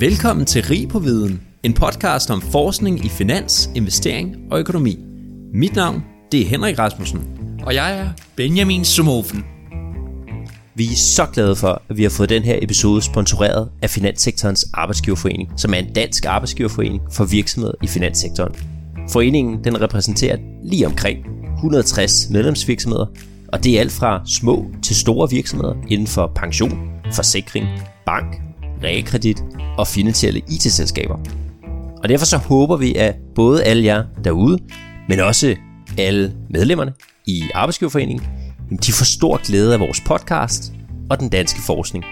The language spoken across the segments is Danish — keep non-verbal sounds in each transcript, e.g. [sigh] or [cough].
Velkommen til Rig på Viden, en podcast om forskning i finans, investering og økonomi. Mit navn, det er Henrik Rasmussen. Og jeg er Benjamin Sumofen. Vi er så glade for, at vi har fået den her episode sponsoreret af Finanssektorens Arbejdsgiverforening, som er en dansk arbejdsgiverforening for virksomheder i finanssektoren. Foreningen den repræsenterer lige omkring 160 medlemsvirksomheder, og det er alt fra små til store virksomheder inden for pension, forsikring, bank, realkredit og finansielle IT-selskaber. Og derfor så håber vi, at både alle jer derude, men også alle medlemmerne i Arbejdsgiverforeningen, de får stor glæde af vores podcast og den danske forskning.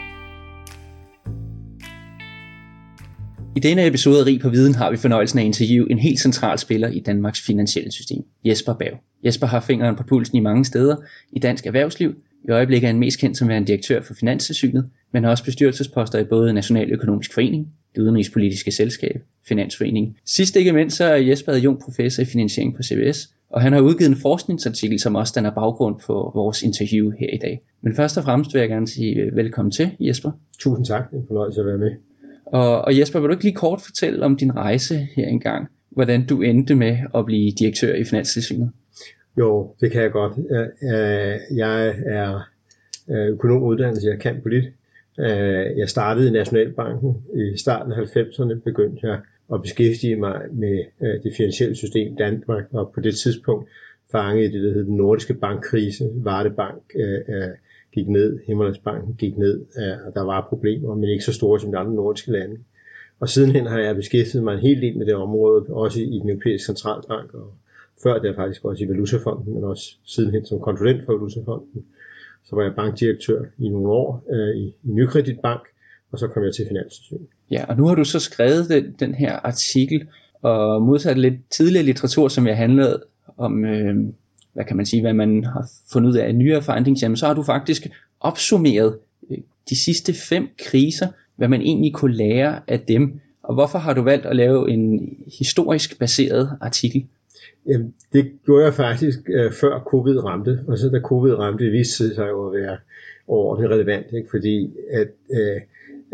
I denne episode af Rig på Viden har vi fornøjelsen af at interviewe en helt central spiller i Danmarks finansielle system, Jesper Bav. Jesper har fingeren på pulsen i mange steder i dansk erhvervsliv. I øjeblikket er han mest kendt som en direktør for Finanstilsynet, men har også bestyrelsesposter i både Nationaløkonomisk Forening, det udenrigspolitiske selskab, Finansforeningen. Sidst ikke mindst så er Jesper Jung professor i finansiering på CBS, og han har udgivet en forskningsartikel, som også danner baggrund for vores interview her i dag. Men først og fremmest vil jeg gerne sige øh, velkommen til, Jesper. Tusind tak, det er en fornøjelse at være med. Og, og Jesper, vil du ikke lige kort fortælle om din rejse her engang? Hvordan du endte med at blive direktør i Finanstilsynet? Jo, det kan jeg godt. Jeg er økonomuddannelse, jeg kan på lidt. Øh, jeg startede i Nationalbanken. I starten af 90'erne begyndte jeg at beskæftige mig med øh, det finansielle system Danmark, og på det tidspunkt fangede det, der hed den nordiske bankkrise. Varde Bank øh, gik ned, Himmerlandsbanken gik ned, og der var problemer, men ikke så store som de andre nordiske lande. Og sidenhen har jeg beskæftiget mig en hel del med det område, også i den europæiske centralbank, og før det faktisk også i Valutafonden, men også sidenhen som konsulent for Valutafonden. Så var jeg bankdirektør i nogle år øh, i, i Nykredit Bank, og så kom jeg til Finanstilsynet. Ja, og nu har du så skrevet den, den her artikel, og modsat lidt tidligere litteratur, som jeg handlede om, øh, hvad kan man sige, hvad man har fundet ud af nyere findings, jamen så har du faktisk opsummeret øh, de sidste fem kriser, hvad man egentlig kunne lære af dem. Og hvorfor har du valgt at lave en historisk baseret artikel? Jamen, det gjorde jeg faktisk øh, før covid ramte, og så da covid ramte, det viste sig jo at være overordentligt relevant, ikke? fordi at, øh,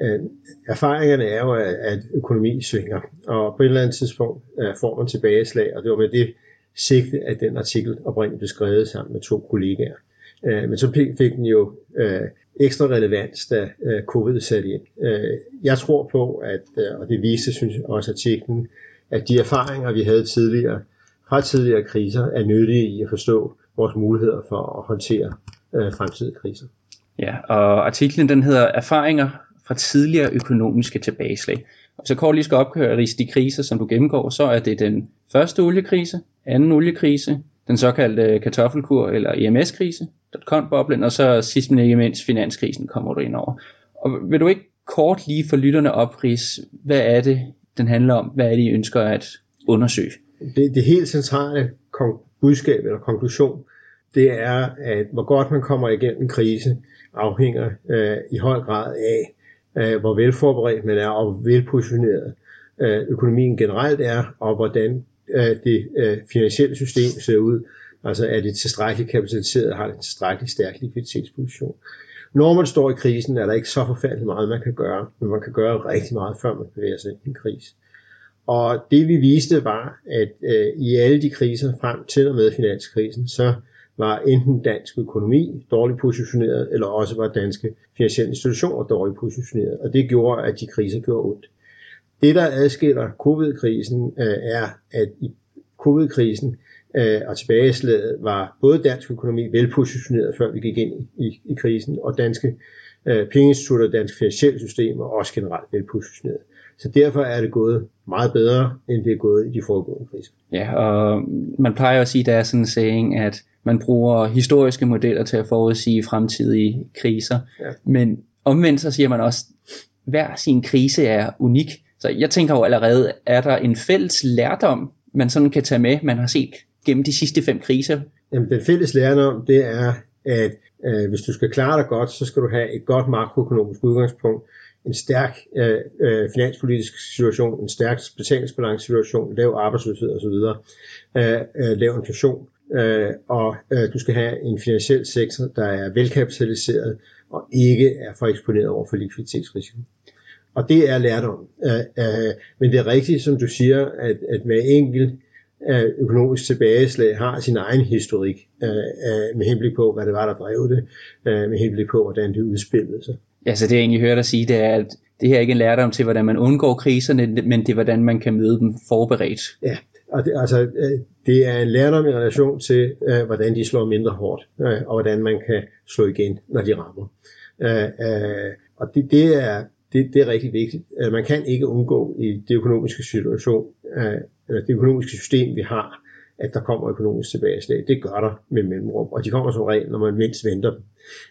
øh, erfaringerne er jo, at, at økonomi svinger, og på et eller andet tidspunkt øh, får man tilbageslag, og det var med det sigte, at den artikel oprindeligt blev skrevet sammen med to kollegaer. Øh, men så fik den jo øh, ekstra relevans, da øh, covid satte ind. Øh, jeg tror på, at, øh, og det viste, synes jeg også artiklen, at de erfaringer, vi havde tidligere, fra tidligere kriser er nyttige i at forstå vores muligheder for at håndtere øh, fremtidige kriser. Ja, og artiklen den hedder Erfaringer fra tidligere økonomiske tilbageslag. Og så kort lige skal opkøre de kriser, som du gennemgår, så er det den første oliekrise, anden oliekrise, den såkaldte kartoffelkur eller EMS-krise, dotcom-boblen, og så sidst men ikke mindst finanskrisen kommer du ind over. Og vil du ikke kort lige for lytterne oprids, hvad er det, den handler om? Hvad er det, I ønsker at undersøge? Det, det helt centrale budskab eller konklusion, det er, at hvor godt man kommer igennem en krise, afhænger øh, i høj grad af, øh, hvor velforberedt man er og velpositioneret øh, økonomien generelt er, og hvordan øh, det øh, finansielle system ser ud. Altså er det tilstrækkeligt kapitaliseret, har det en tilstrækkeligt stærk likviditetsposition. Når man står i krisen, er der ikke så forfærdeligt meget, man kan gøre, men man kan gøre rigtig meget, før man bevæger sig ind i en krise. Og det vi viste var, at øh, i alle de kriser frem til og med finanskrisen, så var enten dansk økonomi dårligt positioneret, eller også var danske finansielle institutioner dårligt positioneret. Og det gjorde, at de kriser gjorde ondt. Det, der adskiller covid-krisen, øh, er, at i covid-krisen øh, og tilbageslaget var både dansk økonomi velpositioneret, før vi gik ind i, i, krisen, og danske øh, pengeinstitutter og danske finansielle systemer også generelt velpositioneret. Så derfor er det gået meget bedre, end det er gået i de foregående kriser. Ja, og man plejer at sige, at der er sådan en saying, at man bruger historiske modeller til at forudsige fremtidige kriser. Ja. Men omvendt så siger man også, at hver sin krise er unik. Så jeg tænker jo allerede, er der en fælles lærdom, man sådan kan tage med, man har set gennem de sidste fem kriser? Jamen, den fælles lærdom, det er, at øh, hvis du skal klare dig godt, så skal du have et godt makroøkonomisk udgangspunkt, en stærk øh, øh, finanspolitisk situation, en stærk betalingsbalance-situation, lav arbejdsløshed osv., øh, øh, lav inflation, øh, og øh, du skal have en finansiel sektor, der er velkapitaliseret og ikke er for eksponeret over for likviditetsrisiko. og det er lærdom. Øh, øh, men det er rigtigt, som du siger, at, at hver enkelt øh, økonomisk tilbageslag har sin egen historik øh, øh, med henblik på, hvad det var, der drev det, øh, med henblik på, hvordan det udspillede sig altså det jeg egentlig hører dig sige, det er, at det her er ikke en lærdom til, hvordan man undgår kriserne, men det er, hvordan man kan møde dem forberedt. Ja, og det, altså, øh, det er en lærdom i relation til, øh, hvordan de slår mindre hårdt, øh, og hvordan man kan slå igen, når de rammer. Øh, øh, og det, det, er, det, det er rigtig vigtigt. Øh, man kan ikke undgå i det økonomiske situation, øh, eller det økonomiske system, vi har, at der kommer økonomisk tilbageslag. Det gør der med mellemrum, og de kommer som regel, når man mindst venter dem.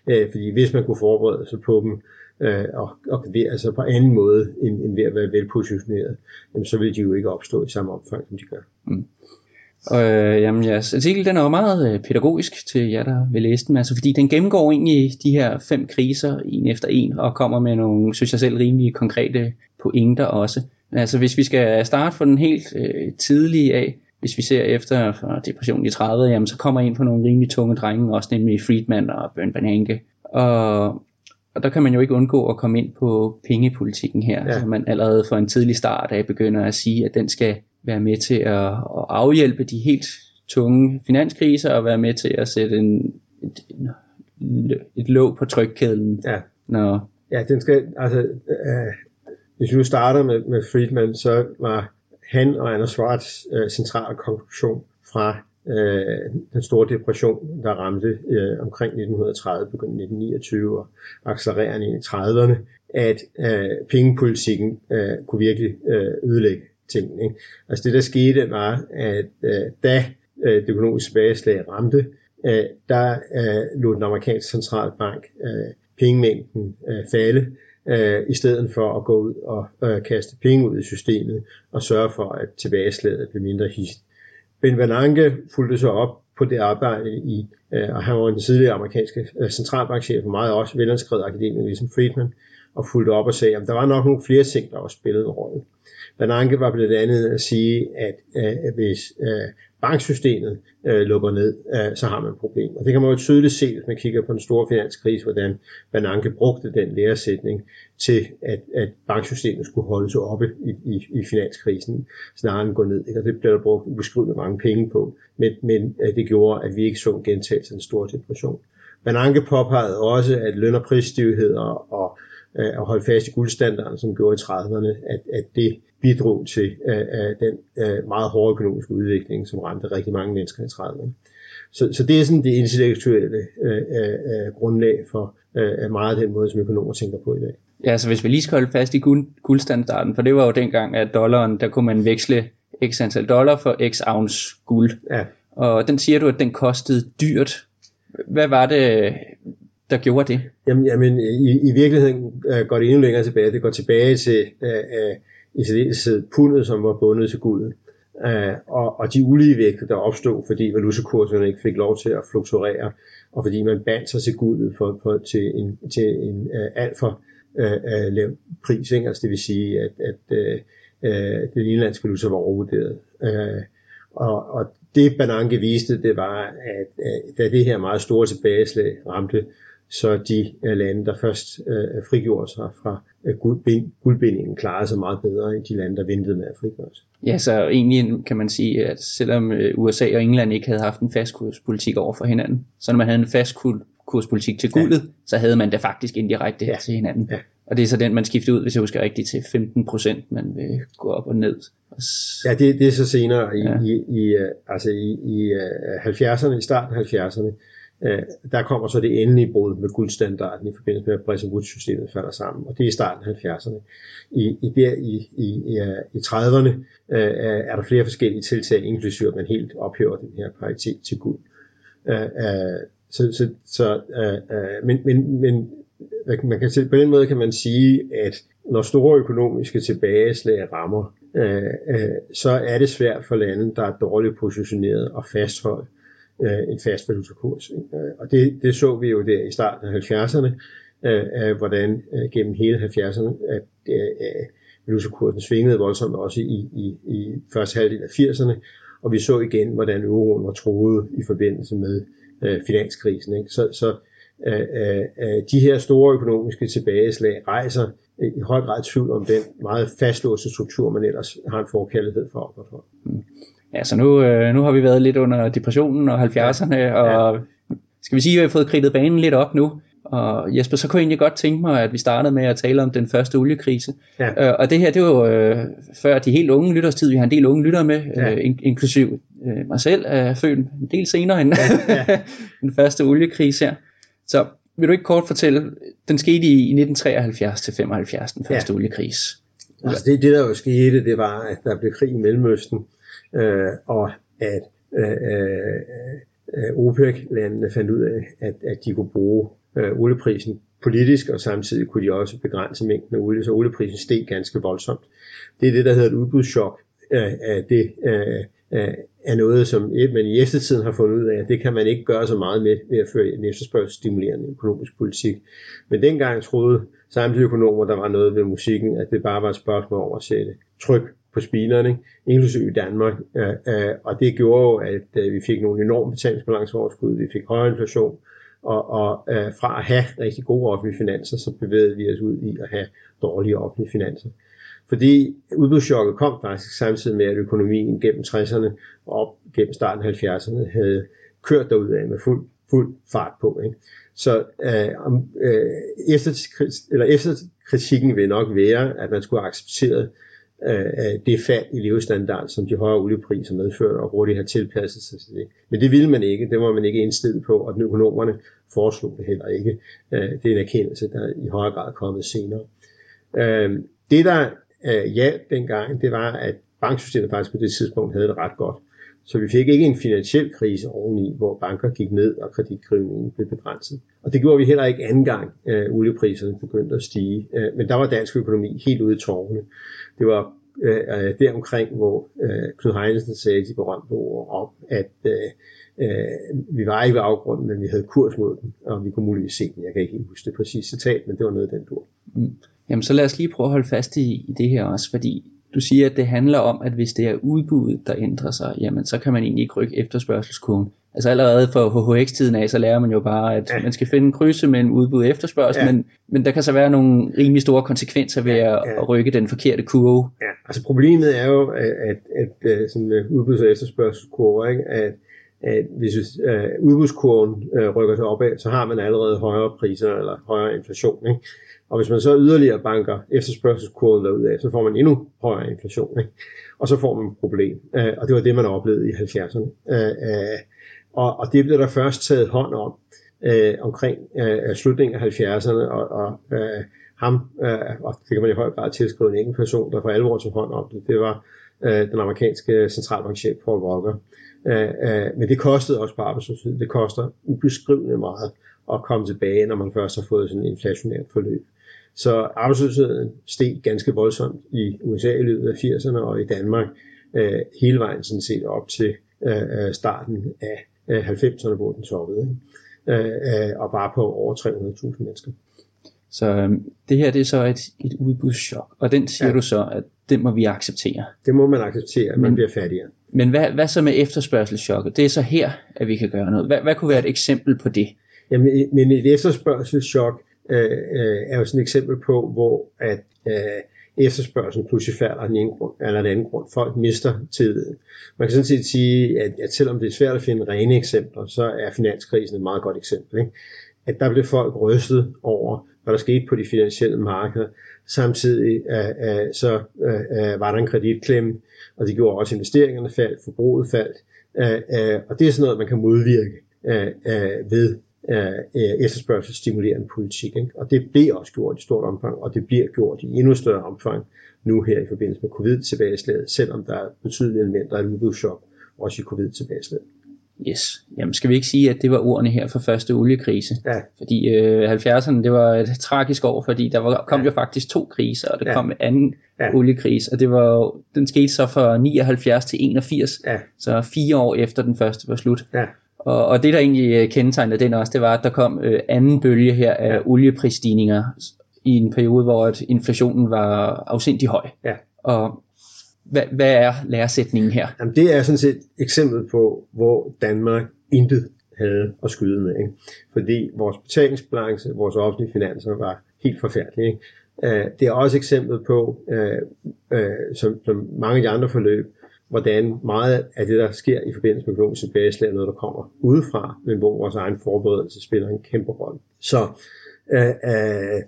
Øh, fordi hvis man kunne forberede sig på dem, øh, og, og det, altså på anden måde end, end ved at være velpositioneret, jamen, så vil de jo ikke opstå i samme omfang, som de gør. Mm. Og øh, jamen, jeres artikel den er jo meget øh, pædagogisk til jer, der vil læse den, altså, fordi den gennemgår egentlig de her fem kriser, en efter en, og kommer med nogle, synes jeg selv, rimelig konkrete pointer også. Altså hvis vi skal starte fra den helt øh, tidlige af, hvis vi ser efter depressionen i 30'erne, jamen så kommer ind på nogle rimelig tunge drenge, også nemlig Friedman og Bjørn Bernanke. Og, og der kan man jo ikke undgå at komme ind på pengepolitikken her, ja. så man allerede fra en tidlig start af begynder at sige, at den skal være med til at, at afhjælpe de helt tunge finanskriser og være med til at sætte en, et, et, et låg på trykkæden. Ja. Når... ja, den skal, altså, øh, hvis vi nu starter med, med Friedman, så var han og Anders Schwartz øh, centrale konklusion fra øh, den store depression, der ramte øh, omkring 1930, begyndte 1929 og accelererende ind i 30'erne, at øh, pengepolitikken øh, kunne virkelig øh, ødelægge tingene. Ikke? Altså det der skete var, at øh, da øh, det økonomiske tilbageslag ramte, øh, der øh, lod den amerikanske centralbank øh, pengemængden øh, falde, øh, i stedet for at gå ud og øh, kaste penge ud i systemet og sørge for, at tilbageslaget blev mindre hissigt. Ben Bernanke fulgte så op på det arbejde i, øh, og han var den tidligere amerikanske øh, centralbankchef, og meget også velanskrevet akademiker ligesom Friedman, og fulgte op og sagde, at der var nok nogle flere ting, der også spillede en rolle. Bernanke var blandt andet at sige, at øh, hvis øh, banksystemet øh, lukker ned, øh, så har man et problem. Og det kan man jo tydeligt se, hvis man kigger på den store finanskrise, hvordan Bernanke brugte den læresætning til, at, at banksystemet skulle holde sig oppe i, i, i finanskrisen, snarere end gå ned. Ikke? Og det blev der brugt ubeskriveligt mange penge på, men, men øh, det gjorde, at vi ikke så en gentagelse af den store depression. Bernanke påpegede også, at løn- og prisstivheder og øh, at holde fast i guldstandarden, som gjorde i 30'erne, at, at det bidrog til uh, den uh, meget hårde økonomiske udvikling, som ramte rigtig mange mennesker i 30'erne. Så, så det er sådan det intellektuelle uh, grundlag for uh, meget af den måde, som økonomer tænker på i dag. Ja, så hvis vi lige skal holde fast i guld, guldstandarden, for det var jo dengang, at dollaren, der kunne man veksle x antal dollar for x ounce guld. Ja. Og den siger du, at den kostede dyrt. Hvad var det, der gjorde det? Jamen, jamen i, i virkeligheden uh, går det endnu længere tilbage. Det går tilbage til øh, øh, uh, uh, i særdeleshed pundet, som var bundet til guldet. Uh, og, og de uligevægte, der opstod, fordi valutakurserne ikke fik lov til at fluktuere, og fordi man bandt sig til guldet for, for, til en, til en uh, alt for uh, uh, lav pris. Ikke? Altså det vil sige, at, at uh, uh, den indlandske valuta var overvurderet. Uh, og, og det Bananke viste, det var, at at da det her meget store tilbageslag ramte, så de uh, lande, der først uh, frigjorde sig fra guldbindingen klarede sig meget bedre end de lande, der ventede med at frigøre sig. Ja, så egentlig kan man sige, at selvom øh, USA og England ikke havde haft en fast kurspolitik over for hinanden, så når man havde en fast kurspolitik til guldet, ja. så havde man det faktisk indirekte ja. til hinanden. Ja. Og det er så den, man skifter ud, hvis jeg husker rigtigt, til 15 procent, man vil gå op og ned. Ja, det, det er så senere i, ja. i, i, øh, altså i, i 70'erne, øh, i starten af 70'erne, Øh, der kommer så det endelige brud med guldstandarden i forbindelse med, at Bretton Woods-systemet falder sammen, og det er i starten af 70'erne. I, i, der, i, i, i 30'erne øh, er der flere forskellige tiltag, inklusive at man helt ophæver den her paritet til guld. Øh, øh, så, så, så, øh, øh men, men, men man kan, på den måde kan man sige, at når store økonomiske tilbageslag rammer, øh, øh, så er det svært for lande, der er dårligt positioneret og fastholde øh, Øh, en fast valutakurs. Ikke? Øh, og det, det så vi jo der i starten af 70'erne, øh, hvordan øh, gennem hele 70'erne, at øh, valutakursen svingede voldsomt også i, i, i første halvdel af 80'erne, og vi så igen, hvordan euroen var troet i forbindelse med øh, finanskrisen. Ikke? Så, så øh, øh, øh de her store økonomiske tilbageslag rejser i høj grad tvivl om den meget fastlåste struktur, man ellers har en forkærlighed for at opretholde. Mm så nu, øh, nu har vi været lidt under depressionen og 70'erne, og ja. skal vi sige, at vi har fået kridtet banen lidt op nu. Og Jesper, så kunne jeg egentlig godt tænke mig, at vi startede med at tale om den første oliekrise. Ja. Øh, og det her, det var øh, før de helt unge lytterstid. Vi har en del unge lyttere med, ja. øh, in- inklusiv øh, mig selv, er født en del senere end ja. Ja. [laughs] den første oliekrise her. Så vil du ikke kort fortælle, den skete i 1973 til 75, den første ja. oliekrise. Altså det, det der jo skete, det var, at der blev krig i Mellemøsten, øh, og at øh, øh, øh, OPEC-landene fandt ud af, at, at de kunne bruge øh, olieprisen politisk, og samtidig kunne de også begrænse mængden af olie, så olieprisen steg ganske voldsomt. Det er det, der hedder et udbudschok. Øh, det øh, øh, er noget, som man i eftertiden har fundet ud af, at det kan man ikke gøre så meget med ved at føre en efterspørgselsstimulerende økonomisk politik. Men dengang troede samtlige økonomer, der var noget ved musikken, at det bare var et spørgsmål om at sætte tryk på spinerne, inklusive i Danmark. Øh, øh, og det gjorde jo, at øh, vi fik nogle enorme betalingsbalanceoverskud, vi fik højere inflation, og, og øh, fra at have rigtig gode offentlige finanser, så bevægede vi os ud i at have dårlige offentlige finanser. Fordi udbudschokket kom faktisk samtidig med, at økonomien gennem 60'erne og op gennem starten af 70'erne havde kørt derud af med fuld, fuld fart på. Ikke? Så øh, øh, efter, eller efter kritikken vil nok være, at man skulle have accepteret øh, det fald i levestandard, som de højere oliepriser medførte, og hurtigt har tilpasset sig til det. Men det ville man ikke, det var man ikke indstillet på, og den økonomerne foreslog det heller ikke. Øh, det er en erkendelse, der i højere grad er kommet senere. Øh, det, der øh, hjalp dengang, det var, at banksystemet faktisk på det tidspunkt havde det ret godt. Så vi fik ikke en finansiel krise oveni, hvor banker gik ned og kreditgivningen blev begrænset. Og det gjorde vi heller ikke anden gang, øh, oliepriserne begyndte at stige. Øh, men der var dansk økonomi helt ude i tårne. Det var øh, øh der omkring, hvor øh, Knud Heinesen sagde de berømte ord om, at øh, øh, vi var ikke ved afgrunden, men vi havde kurs mod den, og vi kunne muligvis se den. Jeg kan ikke helt huske det præcise citat, men det var noget af den dur. Mm. Jamen så lad os lige prøve at holde fast i, i det her også, fordi du siger, at det handler om, at hvis det er udbuddet, der ændrer sig, jamen så kan man egentlig ikke rykke efterspørgselskurven. Altså allerede for HHX-tiden af, så lærer man jo bare, at ja. man skal finde en krydse mellem udbud og efterspørgsel, ja. men, men der kan så være nogle rimelig store konsekvenser ved at, ja. at rykke den forkerte kurve. Ja, altså problemet er jo, at, at, at øh, sådan øh, udbuds- og efterspørgselskurve, ikke? at at hvis uh, udbudskurven uh, rykker sig opad, så har man allerede højere priser eller højere inflation. Ikke? Og hvis man så yderligere banker efterspørgselskurven derudad, så får man endnu højere inflation. Ikke? Og så får man et problem. Uh, og det var det, man oplevede i 70'erne. Uh, uh, og, og det blev der først taget hånd om uh, omkring uh, slutningen af 70'erne, og, og uh, ham, og det kan man i høj grad tilskrive en enkelt person, der for alvor tog hånd om det, det var den amerikanske centralbankchef Paul Volcker. Uh, uh, men det kostede også på arbejdsløshed. Det koster ubeskrivende meget at komme tilbage, når man først har fået sådan en inflationært forløb. Så arbejdsløsheden steg ganske voldsomt i USA i løbet af 80'erne og i Danmark øh, hele vejen sådan set op til øh, starten af øh, 90'erne, hvor den toppede. Øh, øh, og bare på over 300.000 mennesker. Så øh, det her det er så et, et udbudschok, og den siger ja. du så, at det må vi acceptere. Det må man acceptere, men, man bliver fattigere. Men hvad, hvad så med efterspørgselschokket? Det er så her, at vi kan gøre noget. Hvad, hvad kunne være et eksempel på det? Jamen, men et efterspørgselschok, øh, øh, er jo sådan et eksempel på, hvor at øh, efterspørgselen pludselig falder af den ene grund, eller den anden grund. Folk mister tilliden. Man kan sådan set sige, at, at selvom det er svært at finde rene eksempler, så er finanskrisen et meget godt eksempel. Ikke? At der blev folk rystet over, hvad der skete på de finansielle markeder. Samtidig øh, øh, så øh, øh, var der en kreditklemme, og det gjorde også investeringerne faldt, forbruget faldt. Øh, øh, og det er sådan noget, man kan modvirke øh, øh, ved øh, efterspørgselsstimulerende politik. Ikke? Og det bliver også gjort i stort omfang, og det bliver gjort i endnu større omfang nu her i forbindelse med covid-tilbageslaget, selvom der er betydelige elementer af udbudschok, også i covid-tilbageslaget. Yes. Jamen skal vi ikke sige, at det var ordene her for første oliekrise? Ja. Fordi øh, 70'erne, det var et tragisk år, fordi der var, kom ja. jo faktisk to kriser, og der ja. kom en anden ja. oliekrise, og det var, den skete så fra 79 til 81, ja. så fire år efter den første var slut. Ja. Og, og det der egentlig øh, kendetegnede den også, det var, at der kom øh, anden bølge her af ja. olieprisstigninger i en periode, hvor at inflationen var afsindig høj. Ja. Og hvad, hvad er læresætningen her? Jamen, det er sådan set et eksempel på, hvor Danmark intet havde at skyde med. Ikke? Fordi vores betalingsbalance, vores offentlige finanser var helt forfærdelige. Ikke? Øh, det er også eksempel på, øh, øh, som, som mange af de andre forløb, hvordan meget af det, der sker i forbindelse med økonomisk tilbageslag, er noget, der kommer udefra, men hvor vores egen forberedelse spiller en kæmpe rolle. Så øh, øh,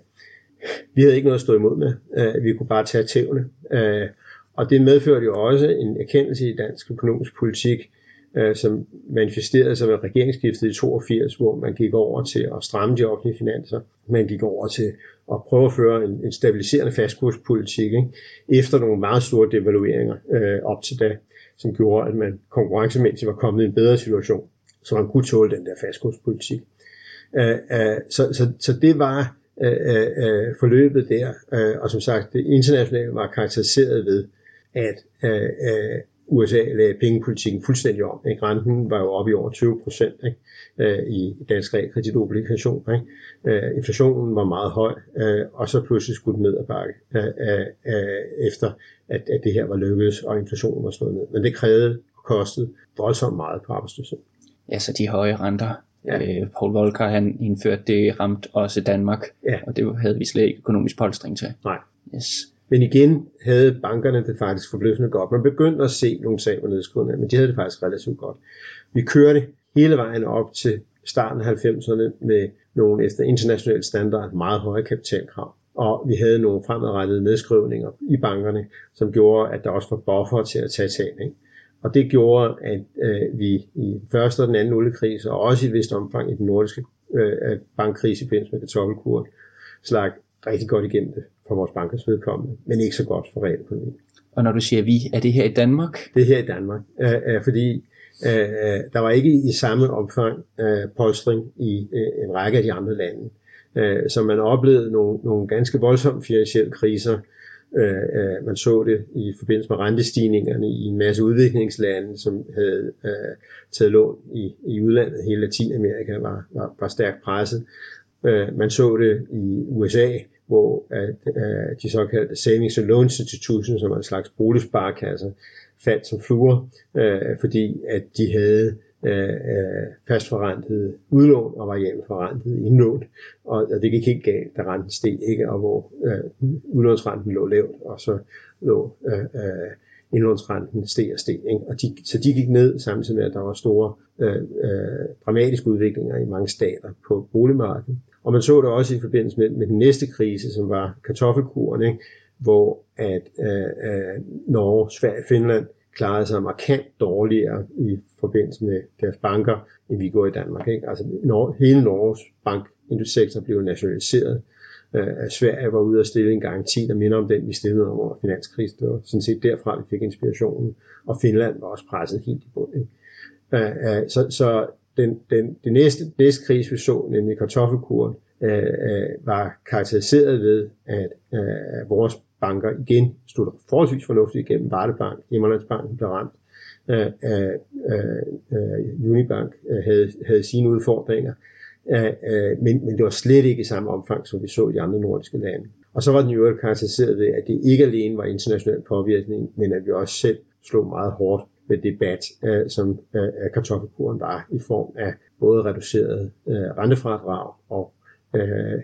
vi havde ikke noget at stå imod med. Øh, vi kunne bare tage tævne. Øh, og det medførte jo også en erkendelse i dansk økonomisk politik, øh, som manifesterede sig ved regeringsskiftet i 82, hvor man gik over til at stramme de offentlige finanser. Man gik over til at prøve at føre en, en stabiliserende fastkurspolitik ikke? efter nogle meget store devalueringer øh, op til da, som gjorde, at man konkurrencemæssigt var kommet i en bedre situation, så man kunne tåle den der fastkurspolitik. Øh, øh, så, så, så det var øh, øh, øh forløbet der, øh, og som sagt, det internationale var karakteriseret ved, at øh, øh, USA lagde pengepolitikken fuldstændig om. Ikke? Renten var jo oppe i over 20 procent øh, i dansk realkreditobligation. Ikke? Øh, inflationen var meget høj, øh, og så pludselig skulle den ned ad bakke, øh, øh, efter at, at det her var lykkedes, og inflationen var slået ned. Men det krævede og kostede voldsomt meget på arbejdsløshed. Ja, så de høje renter. Ja. Øh, Paul Volcker han indførte det, ramt også Danmark, Ja. og det havde vi slet ikke økonomisk polstring til. Nej. Yes. Men igen havde bankerne det faktisk forbløffende godt. Man begyndte at se nogle tab og nedskrivninger, men de havde det faktisk relativt godt. Vi kørte hele vejen op til starten af 90'erne med nogle efter international standard meget høje kapitalkrav. Og vi havde nogle fremadrettede nedskrivninger i bankerne, som gjorde, at der også var buffer til at tage tab. Ikke? Og det gjorde, at øh, vi i første og den anden oliekrise, og også i et vist omfang i den nordiske øh, øh bankkrise i forbindelse med kartoffelkuren, slag rigtig godt igennem det for vores bankers vedkommende, men ikke så godt for realøkonomien. Og når du siger vi, er det her i Danmark? Det er her i Danmark, øh, øh, fordi øh, der var ikke i samme omfang øh, polstring i øh, en række af de andre lande. Øh, så man oplevede nogle, nogle ganske voldsomme finansielle kriser. Øh, øh, man så det i forbindelse med rentestigningerne i en masse udviklingslande, som havde øh, taget lån i, i udlandet. Hele Latinamerika var, var, var stærkt presset. Øh, man så det i USA, hvor at, øh, de såkaldte savings and loans institutions, som er en slags boligsparekasser, faldt som fluer, øh, fordi at de havde øh, øh fastforrentet udlån og variabelt forrentet indlån, og, og det gik helt galt, da renten steg ikke, og hvor øh, udlånsrenten lå lavt, og så lå øh, øh, indlånsrenten steg og steg. Ikke? Og de, så de gik ned samtidig med, at der var store øh, øh, dramatiske udviklinger i mange stater på boligmarkedet. Og man så det også i forbindelse med, med den næste krise, som var kartoffelkuren, ikke? hvor at øh, øh, Norge, Sverige Finland klarede sig markant dårligere i forbindelse med deres banker, end vi går i Danmark. Ikke? Altså Norge, hele Norges banksektor blev nationaliseret. Øh, Sverige var ude at stille en garanti, der minder om den, vi stillede om under finanskrisen. Det var sådan set derfra, vi fik inspirationen. Og Finland var også presset helt i bund. Ikke? Øh, øh, så, så den, den, den næste, næste krise, vi så, nemlig kartoffelkuren, øh, øh, var karakteriseret ved, at øh, vores banker igen stod forholdsvis fornuftigt igennem. Vardebank, Himmerlandsbanken blev ramt. Øh, øh, øh, øh, Unibank øh, havde, havde sine udfordringer. Øh, øh, men, men det var slet ikke i samme omfang, som vi så i de andre nordiske lande. Og så var den jo karakteriseret ved, at det ikke alene var international påvirkning, men at vi også selv slog meget hårdt med debat, øh, som øh, kartoffelkuren var i form af både reduceret øh, rentefradrag og øh,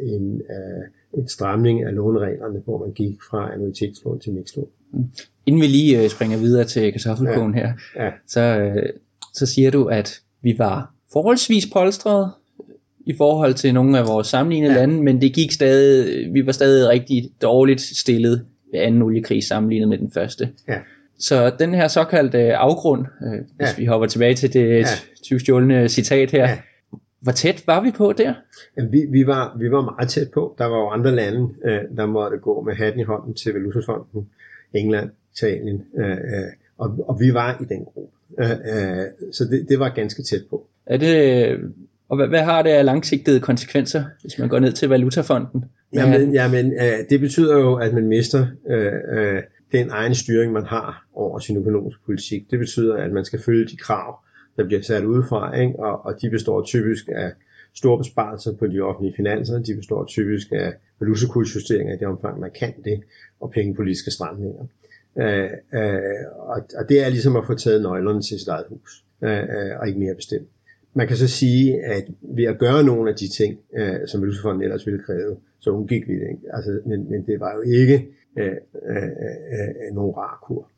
en, øh, en stramning af lånereglerne, hvor man gik fra annuitetslån til mixlån. Inden vi lige øh, springer videre til kartoffelkogen her, Ja. så, øh, så siger du, at vi var forholdsvis polstret i forhold til nogle af vores sammenlignede ja. lande, men det gik stadig, vi var stadig rigtig dårligt stillet ved anden oliekrig sammenlignet med den første. Ja. Så den her såkaldte afgrund, øh, hvis Ja. vi hopper tilbage til det Ja. ja. tyvstjålne citat her, Ja. hvor tæt var vi på der? Jamen, vi, vi, var, vi var meget tæt på. Der var jo andre lande, øh, der måtte gå med hatten i hånden til Valutafonden. England, Italien, øh, øh, og, og vi var i den gruppe. Øh, øh, så det, det var ganske tæt på. Er det, og hvad, hvad har det af langsigtede konsekvenser, hvis man går ned til Valutafonden? Hvad Jamen, jamen øh, det betyder jo, at man mister øh, øh, den egen styring, man har over sin økonomiske politik. Det betyder, at man skal følge de krav, der bliver sat udefra, ikke? Og, og de består typisk af store besparelser på de offentlige finanser. De består typisk af valutakursjusteringer i det omfang, man kan det, og pengepolitiske stramninger. Øh, øh, og, og det er ligesom at få taget nøglerne til sit eget hus, øh, øh og ikke mere bestemt. man kan så sige, at ved at gøre nogle af de ting, øh, som Valutafonden ellers ville kræve, så undgik vi det. Ikke? Altså, men, men det var jo ikke øh, øh, øh, nogen rar kur.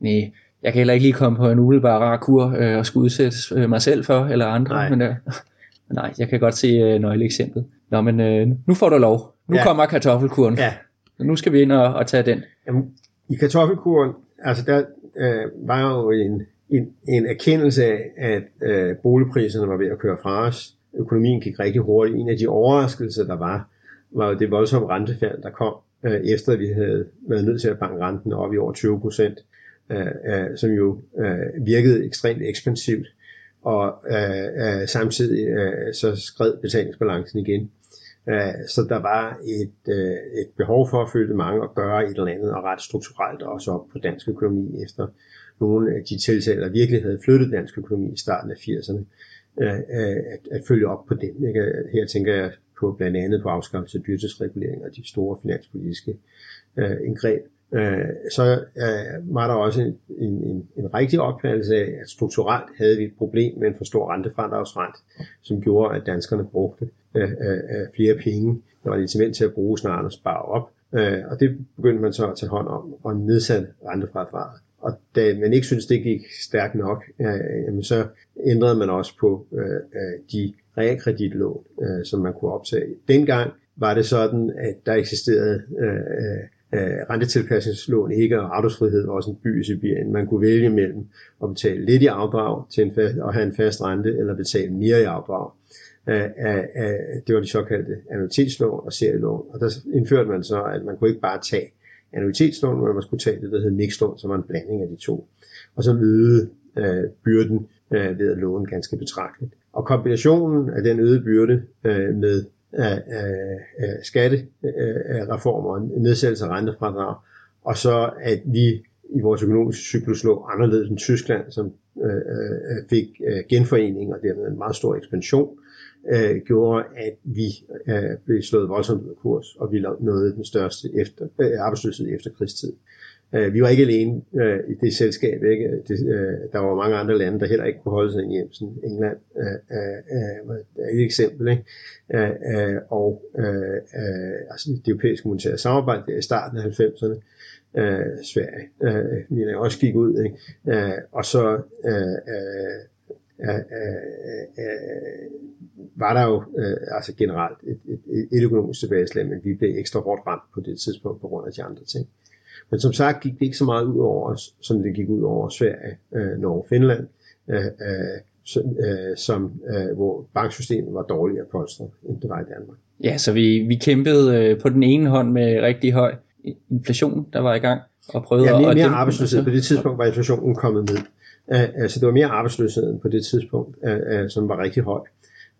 Nej, jeg kan heller ikke lige komme på en umiddelbar rar kur øh, og skulle udsætte øh, mig selv for, eller andre. Nej. Men, øh, [laughs] nej, jeg kan godt se øh, nøgleeksemplet. Nå, men øh, nu får du lov. Nu Ja. kommer kartoffelkuren. Ja, Nu skal vi ind og, og tage den. Jamen, I kartoffelkuren, altså der øh, var jo en, en, en erkendelse af, at øh, boligpriserne var ved at køre fra os. Økonomien gik rigtig hurtigt. En af de overraskelser, der var, var jo det voldsomme rentefald, der kom, øh, efter vi havde været nødt til at banke renten op i over 20 procent, øh, øh, som jo øh, virkede ekstremt ekspansivt. Og øh, øh, samtidig øh, så skred betalingsbalancen igen. Øh, Så der var et, øh, et behov for, at følge mange, at gøre et eller andet, og ret strukturelt også op på dansk økonomi, efter nogle af de tiltag, der virkelig havde flyttet dansk økonomi i starten af 80'erne, øh, øh, at, at følge op på dem. Ikke? Her tænker jeg på blandt andet på afskaffelse af dyrtidsregulering og de store finanspolitiske øh, indgreb. Øh, så øh, var der også en, en, en, en rigtig opfattelse af, at strukturelt havde vi et problem med en for stor rentefradragsrent, som gjorde, at danskerne brugte øh, øh, øh, flere penge. Der var et incitament til at bruge snarere at spare op. Øh, og det begyndte man så at tage hånd om og nedsætte rentefradraget. Og da man ikke syntes, det gik stærkt nok, øh, jamen så ændrede man også på øh, øh de realkreditlån, øh, som man kunne optage. Dengang var det sådan, at der eksisterede øh, øh, øh, rentetilpasningslån ikke, og afdragsfrihed var også en by i Sibirien. Man kunne vælge mellem at betale lidt i afdrag til en fast, og have en fast rente, eller betale mere i afdrag. Øh, af, af, det var de såkaldte annuitetslån og serielån. Og der indførte man så, at man kunne ikke bare tage annuitetslån, men man skulle tage det, der hed mixlån, som var en blanding af de to. Og så øgede øh, byrden øh, ved at låne ganske betragteligt. Og kombinationen af den øgede byrde øh, med af, af, af skattereformer øh, nedsættelse af rentefradrag, og så at vi i vores økonomiske cyklus lå anderledes end Tyskland, som øh, øh, fik øh, genforening og dermed en meget stor ekspansion, øh, gjorde, at vi øh, blev slået voldsomt ud af kurs, og vi nåede den største efter, øh, arbejdsløshed efter krigstid. Øh, vi var ikke alene øh, i det selskab. Ikke? Det, øh, der var mange andre lande, der heller ikke kunne holde sig hjem. Sådan England øh, øh, et eksempel. Ikke? Øh, øh, og øh, øh, altså det europæiske monetære samarbejde der i starten af 90'erne, øh, Sverige, øh, mener også gik ud. Ikke? Øh, og så øh, øh, øh, øh, var der jo øh, altså generelt et, et, et økonomisk tilbageslag, men vi blev ekstra hårdt ramt på det tidspunkt på grund af de andre ting. Men som sagt gik det ikke så meget ud over os, som det gik ud over Sverige, øh, Norge og Finland, øh, øh, som, øh, som, øh, hvor banksystemet var dårligere polstret, end det var i Danmark. Ja, så vi, vi kæmpede øh, på den ene hånd med rigtig høj inflation, der var i gang, og prøvede Ja, mere, at mere arbejdsløshed. På det tidspunkt var inflationen kommet ned. Uh, altså det var mere arbejdsløshed på det tidspunkt, uh, uh, som var rigtig høj.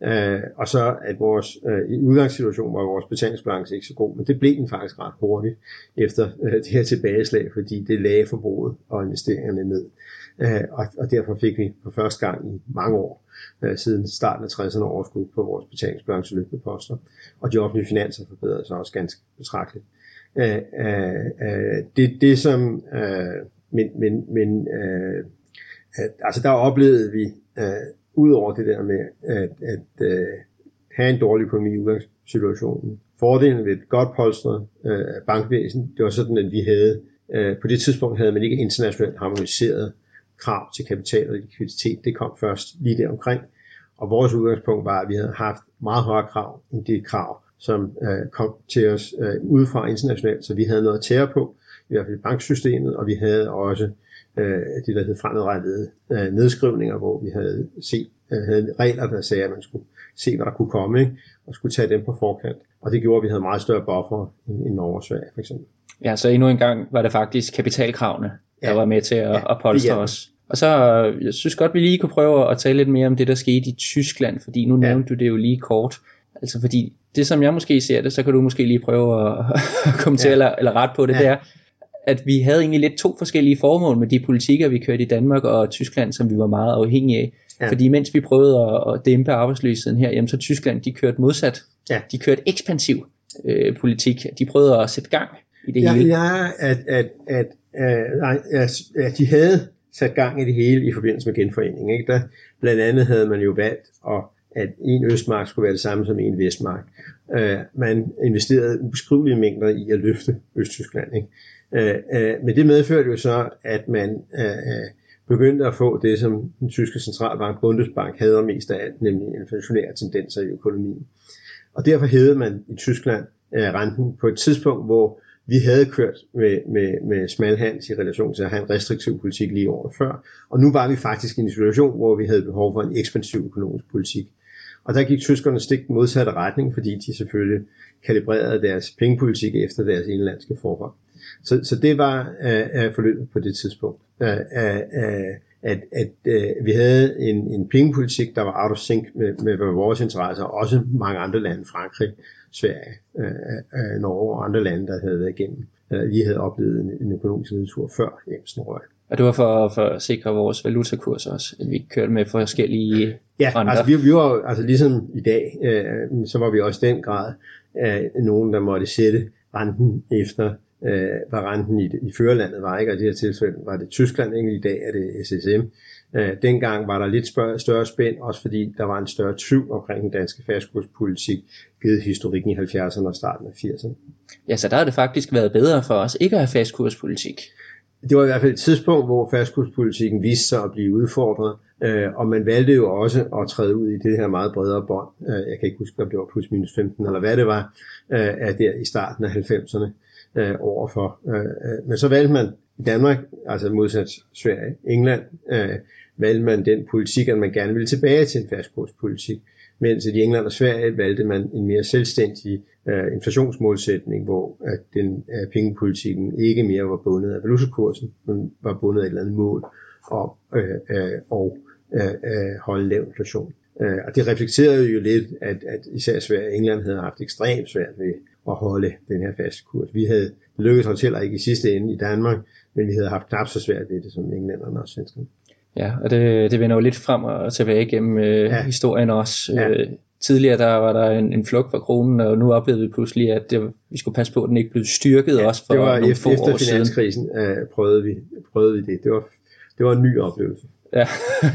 Øh, og så at vores øh, i udgangssituation var vores betalingsbalance ikke så god, men det blev den faktisk ret hurtigt efter øh, det her tilbageslag, fordi det lagde forbruget og investeringerne ned. Øh, og, og derfor fik vi for første gang i mange år øh, siden starten af 60'erne overskud på vores betalingsbalance løbende Og de offentlige finanser forbedrede sig også ganske betragteligt. Øh, øh, øh, det, det som Øh, men, men, men øh, at, altså der oplevede vi, øh, Udover det der med at, at øh, have en dårlig økonomi i udgangssituationen, fordelen ved et godt polstret øh, bankvæsen, det var sådan, at vi havde, øh, på det tidspunkt havde man ikke internationalt harmoniseret krav til kapital og likviditet. Det kom først lige der omkring. Og vores udgangspunkt var, at vi havde haft meget højere krav end det krav, som øh, kom til os øh, udefra internationalt. Så vi havde noget at tære på, i hvert fald i banksystemet, og vi havde også øh, det, der hed fremadrettede øh, nedskrivninger, hvor vi havde, set, øh, havde regler, der sagde, at man skulle se, hvad der kunne komme, ikke? og skulle tage dem på forkant. Og det gjorde, at vi havde meget større buffer end, end Norge og Sverige, for eksempel. Ja, så endnu en gang var det faktisk kapitalkravene, der Ja. var med til at, Ja, at polstre hjalp. os. Og så, jeg synes godt, vi lige kunne prøve at tale lidt mere om det, der skete i Tyskland, fordi nu Ja. nævnte du det jo lige kort. Altså fordi, det som jeg måske ser det, så kan du måske lige prøve at, [laughs] kommentere Ja. eller, eller ret på det, Ja. det er, at vi havde egentlig lidt to forskellige formål med de politikker, vi kørte i Danmark og Tyskland, som vi var meget afhængige af. Ja. Fordi mens vi prøvede at, at dæmpe arbejdsløsheden her, jamen så Tyskland, de kørte modsat. Ja. De kørte ekspansiv øh, politik. De prøvede at sætte gang i det Ja, hele. ja at, at, at, at, nej, at, at de havde sat gang i det hele i forbindelse med genforeningen. Ikke? Der, blandt andet havde man jo valgt, at, at en østmark skulle være det samme som en vestmark. Øh, man investerede ubeskrivelige mængder i at løfte Østtyskland. Ikke? Øh, øh, men det medførte jo så, at man øh, øh begyndte at få det, som den tyske centralbank Bundesbank havde mest af alt, nemlig inflationære tendenser i økonomien. Og derfor hævede man i Tyskland øh, renten på et tidspunkt, hvor vi havde kørt med, med, med smalhands i relation til at have en restriktiv politik lige året før, og nu var vi faktisk i en situation, hvor vi havde behov for en ekspansiv økonomisk politik. Og der gik tyskerne stik den modsatte retning, fordi de selvfølgelig kalibrerede deres pengepolitik efter deres indlandske forhold. Så, så det var uh, forløbet på det tidspunkt. Uh, uh, uh, at, at uh, vi havde en, en pengepolitik, der var out of sync med, med vores interesser, og også mange andre lande, Frankrig, Sverige, uh, uh, Norge og andre lande, der havde været igennem. Uh, vi havde oplevet en, en økonomisk nedtur før Jensen røg. Og det var for, for at sikre vores valutakurs også, at vi kørte med forskellige Ja, renter. altså vi, vi var altså ligesom i dag, øh, så var vi også den grad øh, nogen, der måtte sætte renten efter øh, hvad renten i, i førerlandet var, ikke? og i det her tilfælde var det Tyskland, ikke? i dag er det SSM. Øh, dengang var der lidt større, større spænd, også fordi der var en større tvivl omkring den danske fastkurspolitik, givet historikken i 70'erne og starten af 80'erne. Ja, så der har det faktisk været bedre for os ikke at have fastkurspolitik. Det var i hvert fald et tidspunkt, hvor fastkurspolitikken viste sig at blive udfordret, øh, og man valgte jo også at træde ud i det her meget bredere bånd. Øh, jeg kan ikke huske, om det var plus minus 15 eller hvad det var, øh, der i starten af 90'erne øh, overfor. Øh, øh, men så valgte man i Danmark, altså modsat Sverige, England, øh, valgte man den politik, at man gerne ville tilbage til en fastkurspolitik. Mens i England og Sverige valgte man en mere selvstændig øh, inflationsmålsætning, hvor at den øh, pengepolitikken ikke mere var bundet af valutakursen, men var bundet af et eller andet mål om øh, øh, og øh, øh, holde lav inflation. Øh, og det reflekterede jo lidt, at, at især Sverige og England havde haft ekstremt svært ved at holde den her faste kurs. Vi havde lykkedes os heller ikke i sidste ende i Danmark, men vi havde haft knap så svært ved det som englænderne og svenskerne. Ja, og det, det vender jo lidt frem og tilbage gennem øh, ja. historien også. Ja. Øh, tidligere der var der en, en flugt fra kronen, og nu oplevede vi pludselig, at det, vi skulle passe på, at den ikke blev styrket ja, også for det var nogle efter, få efter år finanskrisen øh, prøvede, vi, prøvede vi det. Det var, det var en ny oplevelse. Ja. [laughs]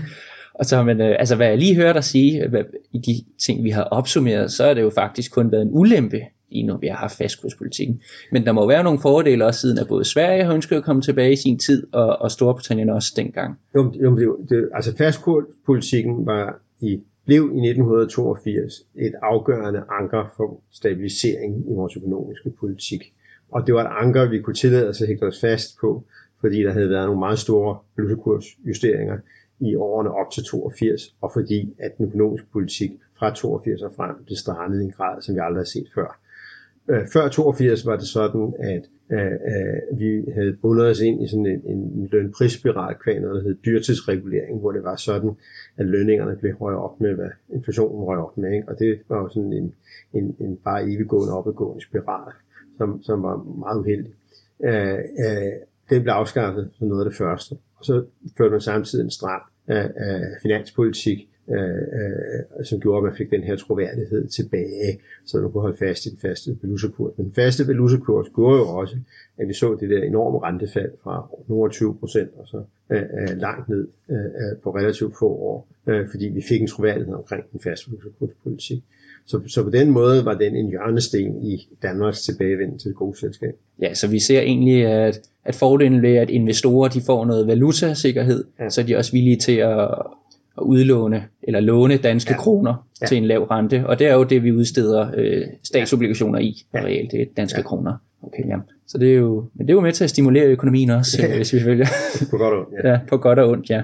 Og så, men, øh, altså, hvad jeg lige hørte dig sige, hvad, i de ting, vi har opsummeret, så er det jo faktisk kun været en ulempe, lige nu vi har haft fastkurspolitikken. Men der må være nogle fordele også siden, at både Sverige har ønsket at komme tilbage i sin tid, og, og Storbritannien også dengang. Jo, jo det, det, altså fastkurspolitikken var i blev i 1982 et afgørende anker for stabilisering i vores økonomiske politik. Og det var et anker, vi kunne tillade os at hægte os fast på, fordi der havde været nogle meget store valutakursjusteringer i årene op til 82, og fordi at den økonomiske politik fra 82 og frem blev strammet i en grad, som vi aldrig har set før. Øh, før 82 var det sådan, at øh, øh, vi havde bundet os ind i sådan en, en lønprisspiral kvæg noget, der hed dyrtidsregulering, hvor det var sådan, at lønningerne blev højere op med, hvad inflationen røg op med. Ikke? Og det var jo sådan en, en, en bare eviggående opadgående spiral, som, som var meget uheldig. Øh, øh, den blev afskaffet som noget af det første. Og så førte man samtidig en stram øh, øh, finanspolitik, øh, øh, som gjorde, at man fik den her troværdighed tilbage, så man kunne holde fast i den faste valutakurs. Men den faste valutakurs gjorde jo også, at vi så det der enorme rentefald fra nogle 20 procent og så øh, øh, langt ned øh, øh, på relativt få år, øh, fordi vi fik en troværdighed omkring den faste valutakurspolitik. Så, så på den måde var den en hjørnesten i Danmarks tilbagevend til det gode selskab. Ja, så vi ser egentlig, at, at fordelen ved, at investorer de får noget valutasikkerhed, ja. så er de også villige til at, at udlåne eller låne danske ja. kroner ja. til en lav rente. Og det er jo det, vi udsteder øh, statsobligationer i, ja. reelt det er danske ja. kroner. Okay, ja. Så det er jo, men det er jo med til at stimulere økonomien også, ja. hvis vi følger. på godt og ondt, ja. ja. på godt og ondt, ja.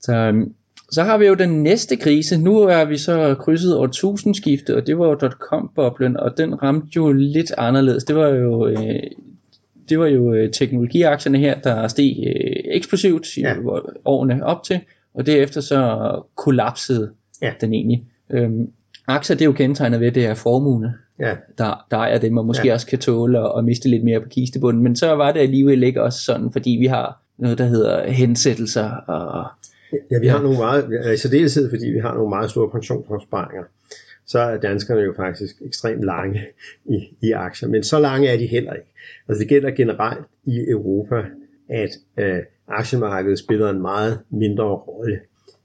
Så, øhm, så har vi jo den næste krise. Nu er vi så krydset over tusindskiftet, og det var jo dot-com-boblen, og den ramte jo lidt anderledes. Det var jo, øh, det var jo øh, teknologiaktierne her, der steg øh, eksplosivt i ja. årene op til, og derefter så kollapsede ja. den egentlig. Øhm, aktier, det er jo kendetegnet ved, at det er formue, ja. der, der er det, man måske ja. også kan tåle at, at miste lidt mere på kistebunden. Men så var det alligevel ikke også sådan, fordi vi har noget, der hedder hensættelser og Ja, vi har nogle meget, i særdeleshed fordi vi har nogle meget store pensionsopsparinger, så er danskerne jo faktisk ekstremt lange i, i aktier. Men så lange er de heller ikke. Altså det gælder generelt i Europa, at øh, aktiemarkedet spiller en meget mindre rolle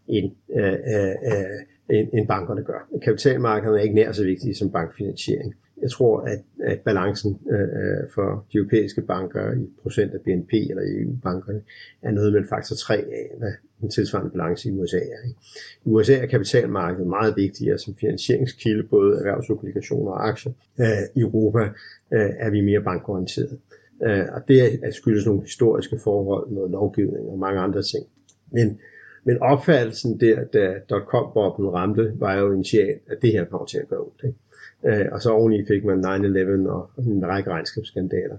end, øh, øh, end, end bankerne gør. Kapitalmarkederne er ikke nær så vigtige som bankfinansiering. Jeg tror, at, at balancen øh, øh for de europæiske banker i procent af BNP eller EU-bankerne er noget med faktor 3 af, hvad den tilsvarende balance i USA er. Ikke? I USA er kapitalmarkedet meget vigtigere som finansieringskilde, både erhvervsobligationer og aktier. Øh, I Europa øh, er vi mere bankorienterede. Øh, Øh, og det er skyldes nogle historiske forhold, noget lovgivning og mange andre ting. Men men opfattelsen der, da dotcom-boblen ramte, var jo initialt, at det her kommer til at gøre ondt. Ikke? Øh, og så oveni fik man 9-11 og en række regnskabsskandaler.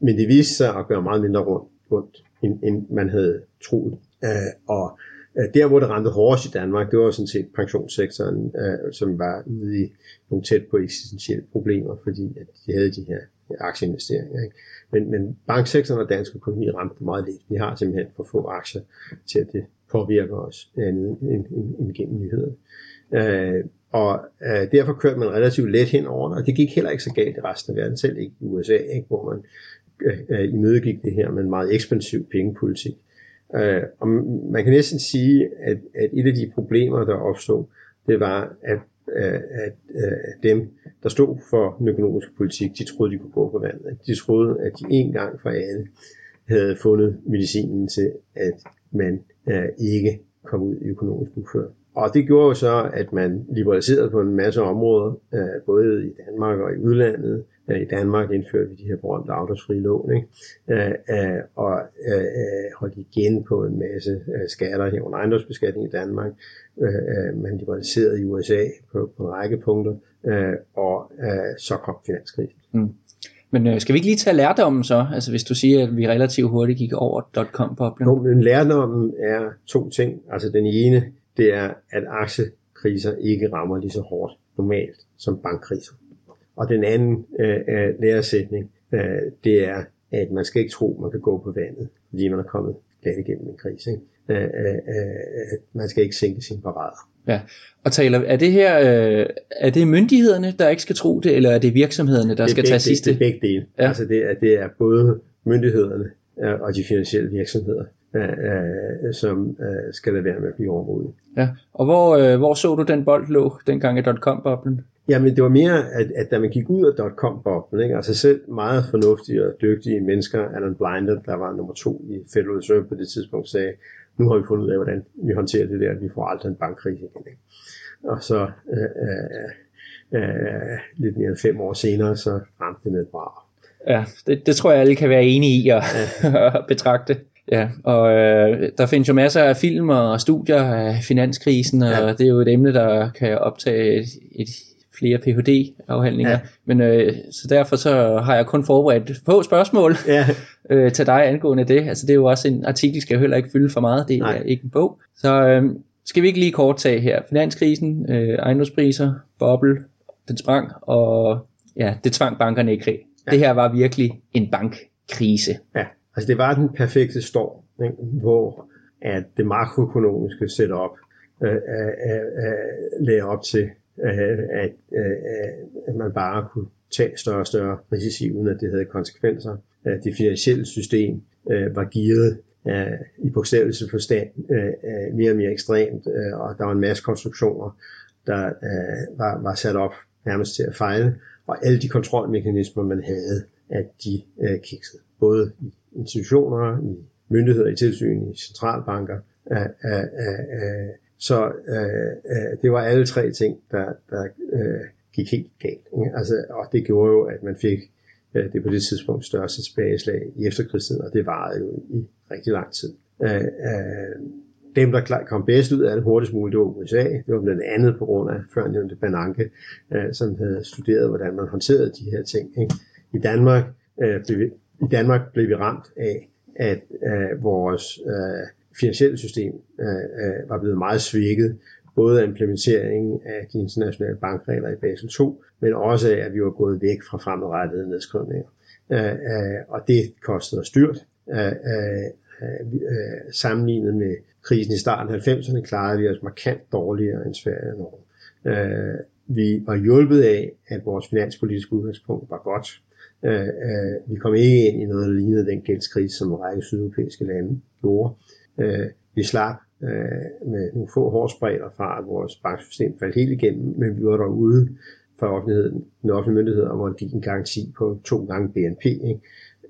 Men det viste sig at gøre meget mindre rundt, rundt end, end man havde troet. Øh, og øh, der, hvor det ramte hårdest i Danmark, det var sådan set pensionssektoren, øh, som var ude i nogle tæt på eksistentielle problemer, fordi at de havde de her Øh, aktieinvesteringer. Ikke? Men, men banksektoren og dansk økonomi ramte meget lidt. Vi har simpelthen for få aktier til, at det påvirker os andet end, end, end gennem nyheder. Øh, og øh, derfor kørte man relativt let hen over det, og det gik heller ikke så galt i resten af verden, selv ikke i USA, ikke, hvor man øh, øh, imødegik det her med en meget ekspansiv pengepolitik. Øh, og man kan næsten sige, at, at et af de problemer, der opstod, det var, at, øh, at øh, dem, der stod for den økonomiske politik, de troede, de kunne gå på vandet. De troede, at de en gang for alle havde fundet medicinen til, at man øh, ikke kom ud i økonomisk ufør. Og det gjorde jo så, at man liberaliserede på en masse områder, øh, både i Danmark og i udlandet. Øh, I Danmark indførte vi de her berømte afdragsfri lån, ikke? Øh, øh, og øh, holdt igen på en masse øh, skatter her under ejendomsbeskatning i Danmark. Øh, man liberaliserede i USA på, på en række punkter, øh, og øh, så kom finanskrisen. Mm. Men øh, skal vi ikke lige tage lærdommen så? Altså hvis du siger, at vi relativt hurtigt gik over dot-com-boblen. Jo, men lærdommen er to ting. Altså den ene, det er, at aktiekriser ikke rammer lige så hårdt normalt som bankkriser. Og den anden øh, øh, læresætning, øh, det er, at man skal ikke tro, man kan gå på vandet, fordi man er kommet glat igennem en krise. Ikke? Øh, øh, øh, man skal ikke sænke sin parader. Ja, og taler, er det her, øh, er det myndighederne, der ikke skal tro det, eller er det virksomhederne, der skal tage sidste? Det er begge dele. Ja. Altså det er, det er både myndighederne øh, og de finansielle virksomheder, øh, som øh, skal lade være med at blive overmodige. Ja, og hvor, øh, hvor så du den bold lå dengang i dot-com-boblen? Jamen det var mere, at, at da man gik ud af dot-com-boblen, ikke? altså selv meget fornuftige og dygtige mennesker, Alan Blinder, der var nummer to i Federal Reserve på det tidspunkt, sagde, nu har vi fundet ud af, hvordan vi håndterer det der, at vi får aldrig en bankkrise igen. Ikke? Og så øh, øh, øh, lidt mere end fem år senere, så ramte det med et brag. Ja, det, det tror jeg alle kan være enige i at, ja. [laughs] at betragte. Ja, og øh, der findes jo masser af film og studier af finanskrisen, og ja. det er jo et emne, der kan optage et, et flere Ph.D.-afhandlinger. Ja. Men øh, så derfor så har jeg kun forberedt få spørgsmål ja. [laughs] øh, til dig angående det. Altså det er jo også en artikel, skal heller ikke fylde for meget. Det Nej. er ikke en bog. Så øh, skal vi ikke lige kort tage her. Finanskrisen, øh, ejendomspriser, boble, den sprang, og ja, det tvang bankerne i krig. Ja. Det her var virkelig en bankkrise. Ja, altså det var den perfekte storm, ikke? hvor at det makroøkonomiske setup øh, øh, øh, øh, lagde op til Øh, at, øh, øh, at man bare kunne tage større og større risici, uden at det havde konsekvenser. Øh, det finansielle system øh, var givet i bogstavelse forstand mere og mere ekstremt, og der var en masse konstruktioner, der var, var sat op nærmest til at fejle, og alle de kontrolmekanismer, man havde, at de kiksede. Både i institutioner, i myndigheder, i tilsyn, i centralbanker, så øh, øh, det var alle tre ting, der, der øh, gik helt galt. Ikke? Altså, og det gjorde jo, at man fik øh, det på det tidspunkt største tilbageslag i efterkrigstiden, og det varede jo i rigtig lang tid. Øh, øh, dem, der kom bedst ud af det hurtigst muligt, det var USA. Det var blandt andet på grund af førnævnte Bananke, øh, som havde studeret, hvordan man håndterede de her ting. Ikke? I Danmark øh, blev i Danmark blev vi ramt af, at øh, vores øh, finansielle system øh, øh, var blevet meget svækket, både af implementeringen af de internationale bankregler i Basel 2, men også af, at vi var gået væk fra fremadrettede nedskrivninger. Øh, øh, og det kostede os dyrt. Øh, øh, øh, sammenlignet med krisen i starten af 90'erne klarede vi os markant dårligere end Sverige og Norge. Øh, vi var hjulpet af, at vores finanspolitiske udgangspunkt var godt. Øh, øh, vi kom ikke ind i noget, der lignede den gældskrise, som en række sydeuropæiske lande gjorde. Øh, vi slap øh, med nogle få hårdsbredder fra, at vores banksystem faldt helt igennem, men vi var derude for offentligheden, den offentlige myndighed om at give en garanti på to gange BNP. Ikke?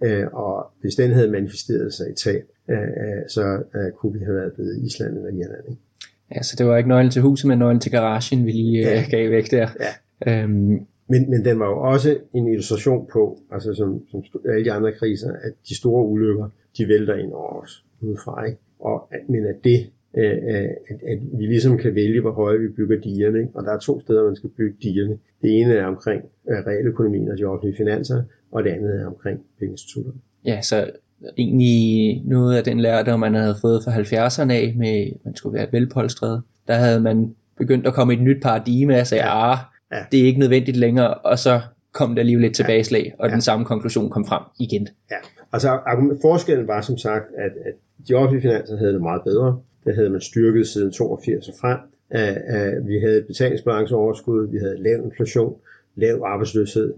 Øh, og hvis den havde manifesteret sig i tab, øh, øh, så øh, kunne vi have været blevet Island eller Irland. Ikke? Ja, så det var ikke nøglen til huset, men nøglen til garagen, vi lige ja. øh, gav væk der. Ja. Øhm. Men, men den var jo også en illustration på, altså som, som alle de andre kriser, at de store ulykker, de vælter ind over os udefra. Ikke? Og, men at det Øh, øh, at, at vi ligesom kan vælge, hvor høje vi bygger dierne. Ikke? Og der er to steder, man skal bygge dierne. Det ene er omkring øh, realøkonomien og de offentlige finanser, og det andet er omkring pengeinstitutterne. Ja, så egentlig noget af den lærdom, man havde fået fra 70'erne af, med at man skulle være velpolstret, der havde man begyndt at komme i et nyt paradigme, og sagde, ah, ja. det er ikke nødvendigt længere, og så kom der alligevel lidt tilbageslag, og ja. den samme konklusion kom frem igen. Ja, altså forskellen var som sagt, at, at de offentlige finanser havde det meget bedre, det havde man styrket siden 82 og frem. Vi havde et betalingsbalanceoverskud, vi havde lav inflation, lav arbejdsløshed,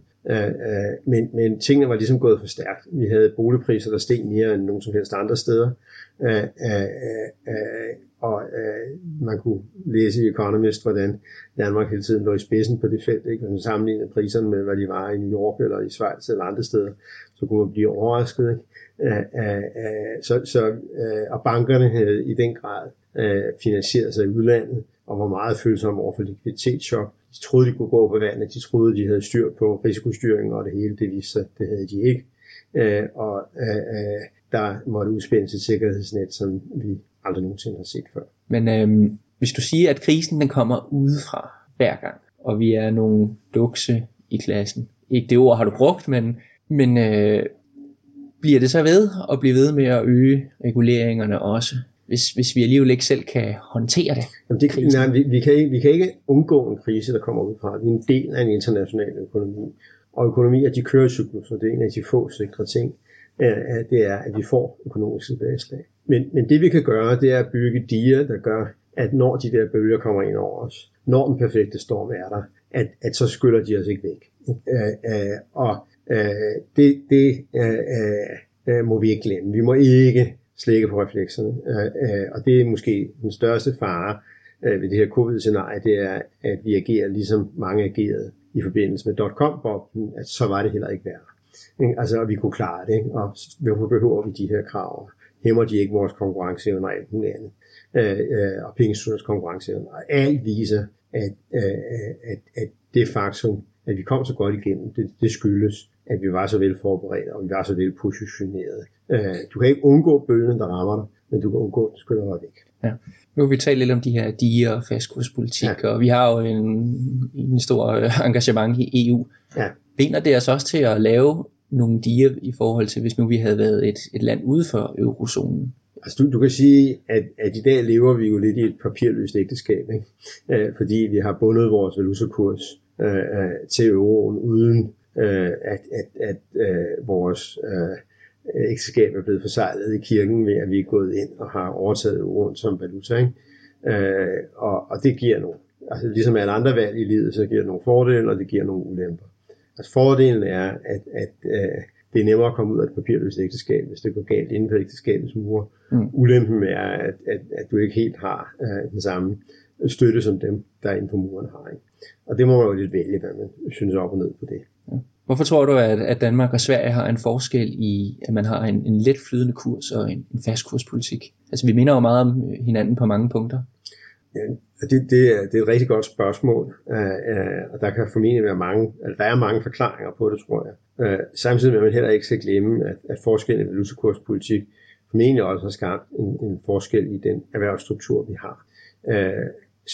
men, men tingene var ligesom gået for stærkt. Vi havde boligpriser, der steg mere end nogen som helst andre steder, og øh, man kunne læse i Economist, hvordan Danmark hele tiden lå i spidsen på det felt, ikke? Hvis man sammenlignede priserne med, hvad de var i New York eller i Schweiz eller andre steder, så kunne man blive overrasket. Ikke? Så, så, øh, og bankerne havde i den grad øh, finansieret sig i udlandet, og var meget følsomme over for likviditetschok. De troede, de kunne gå på vandet, de troede, de havde styr på risikostyringen, og det hele det viste sig, det havde de ikke. Og der måtte udspændes et sikkerhedsnet, som vi aldrig nogensinde har set før. Men øhm, hvis du siger, at krisen den kommer udefra hver gang, og vi er nogle dukse i klassen, ikke det ord har du brugt, men, men øh, bliver det så ved at blive ved med at øge reguleringerne også, hvis, hvis vi alligevel ikke selv kan håndtere det? Jamen det nej, vi, vi, kan ikke, vi kan ikke undgå en krise, der kommer ud fra. Vi er en del af en international økonomi. Og økonomier, de kører i cykluser. Det er en af de få sikre ting. Det er, at vi får økonomisk tilbageslag. Men, men det vi kan gøre, det er at bygge diger, der gør, at når de der bølger kommer ind over os, når den perfekte storm er der, at, at så skyller de os ikke væk. Øh, øh, og Øh, det det øh, øh, må vi ikke glemme. Vi må ikke slække på reflekserne. Øh, øh, og det er måske den største fare øh, ved det her covid-scenarie, det er, at vi agerer ligesom mange agerede i forbindelse med dot-com-boblen, at så var det heller ikke værd. Altså, at vi kunne klare det, ikke? og hvorfor behøver vi de her krav? Hæmmer de ikke vores konkurrenceevne og alt muligt andet? Øh, øh, og pengeinstitutters konkurrenceevne. Og alt viser, at, øh, at, at det faktum, at vi kom så godt igennem, det, det skyldes, at vi var så vel forberedt, og vi var så vel positioneret. Øh, du kan ikke undgå bølgen, der rammer dig, men du kan undgå, at det skyller dig væk. Ja. Nu har vi talt lidt om de her diger og fastkurspolitik, ja. og vi har jo en, en stor øh, engagement i EU. Ja. Binder det os også til at lave nogle diger i forhold til, hvis nu vi havde været et, et land ude for eurozonen? Altså du, du kan sige, at, at i dag lever vi jo lidt i et papirløst ægteskab, ikke? Øh, fordi vi har bundet vores valutakurs øh, øh til euroen uden øh, at, at, at øh, vores øh, ægteskab er blevet forsejlet i kirken ved, at vi er gået ind og har overtaget euroen som valuta. Ikke? Øh, og, og det giver nogle, altså ligesom alle andre valg i livet, så giver det nogle fordele, og det giver nogle ulemper. Altså fordelen er, at, at øh, det er nemmere at komme ud af et papirløst ægteskab, hvis det går galt inden for ægteskabets mure. Mm. Ulempen er, at, at, at du ikke helt har øh, den samme støtte, som dem, der inden for muren har. Ikke? Og det må man jo lidt vælge, hvad man synes op og ned på det. Hvorfor tror du, at, at Danmark og Sverige har en forskel i, at man har en, en let flydende kurs og en, en fast kurspolitik? Altså vi minder jo meget om øh, hinanden på mange punkter. Ja, det, det, er, det er et rigtig godt spørgsmål, uh, uh, og der kan formentlig være mange, altså der er mange forklaringer på det, tror jeg. Uh, samtidig med, at man heller ikke skal glemme, at, at forskellen i valutakurspolitik formentlig også har skabt en, en forskel i den erhvervsstruktur, vi har. Uh,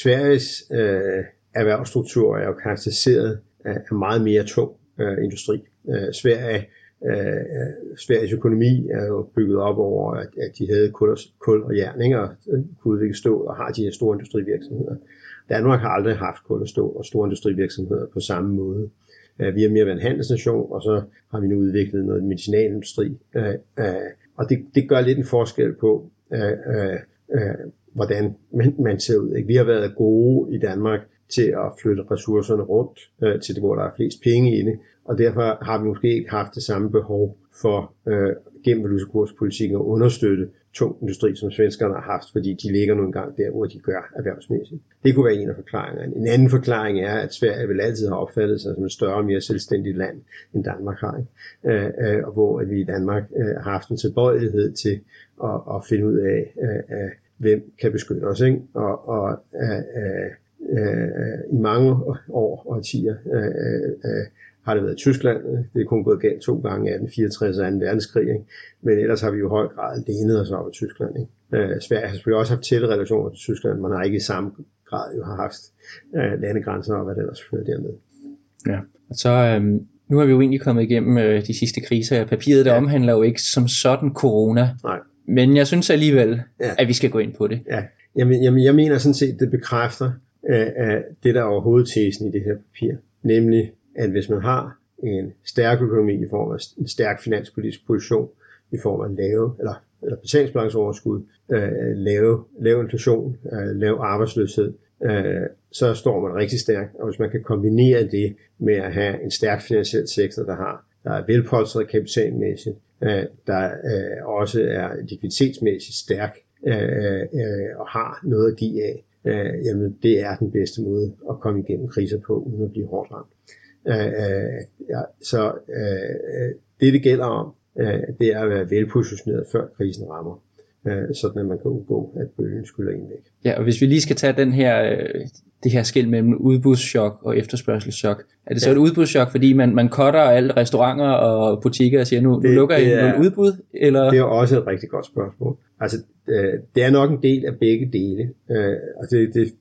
Sveriges uh, erhvervsstruktur er jo karakteriseret af meget mere tung øh, industri. Øh, Sverige, øh, Sveriges økonomi er jo bygget op over, at, at de havde kul og, kul og jern, ikke? og øh, kunne udvikle stål og har de her store industrivirksomheder. Danmark har aldrig haft kul og stål og store industrivirksomheder på samme måde. Øh, vi har mere været en handelsnation, og så har vi nu udviklet noget medicinalindustri. Øh, øh, og det, det gør lidt en forskel på, øh, øh, øh hvordan man, man ser ud. Ikke? Vi har været gode i Danmark til at flytte ressourcerne rundt øh, til det, hvor der er flest penge i det, og derfor har vi måske ikke haft det samme behov for øh, gennem valutakurspolitikken at understøtte tung industri, som svenskerne har haft, fordi de ligger nu engang der, hvor de gør erhvervsmæssigt. Det kunne være en af forklaringerne. En anden forklaring er, at Sverige vil altid have opfattet sig som et større og mere selvstændigt land, end Danmark har. Ikke? Øh, øh, og hvor at vi i Danmark øh, har haft en tilbøjelighed til at, at finde ud af, øh, øh, hvem kan beskytte os. Ikke? Og, og øh, øh øh, i mange år og årtier øh, øh, har det været Tyskland. Det er kun gået galt to gange i 1864 og 2. verdenskrig. Ikke? Men ellers har vi jo i høj grad lænet os op af Tyskland. Ikke? Øh, Sverige har selvfølgelig også haft tætte relationer til Tyskland. Man har ikke i samme grad jo har haft øh, landegrænser og hvad det ellers fører dermed. Ja, og så øhm, nu har vi jo egentlig kommet igennem øh, de sidste kriser. Papiret der ja. omhandler jo ikke som sådan corona. Nej. Men jeg synes alligevel, ja. at vi skal gå ind på det. Ja, jamen, jamen jeg mener sådan set, det bekræfter øh, det, der er overhovedet i det her papir. Nemlig, at hvis man har en stærk økonomi i form af en stærk finanspolitisk position, i form af lave, eller, eller betalingsbalanceoverskud, øh, lave, lave inflation, øh, lav arbejdsløshed, øh, så står man rigtig stærkt. Og hvis man kan kombinere det med at have en stærk finansiel sektor, der har der er velpolstret kapitalmæssigt, øh, der øh, også er likviditetsmæssigt stærk øh, øh, øh og har noget at give af, øh, jamen det er den bedste måde at komme igennem kriser på, uden at blive hårdt ramt. Øh, øh ja, så øh, øh, det, det gælder om, øh, det er at være velpositioneret, før krisen rammer. Øh, sådan at man kan undgå, at bølgen skylder en væk. Ja, og hvis vi lige skal tage den her, øh, det her skil mellem udbudschok og efterspørgselschok. Er det så ja. et udbudschok, fordi man, man cutter alle restauranter og butikker og siger, nu, det, nu lukker I nogle udbud? Eller? Det er også et rigtig godt spørgsmål. Altså, øh, det er nok en del af begge dele. Øh, og det, det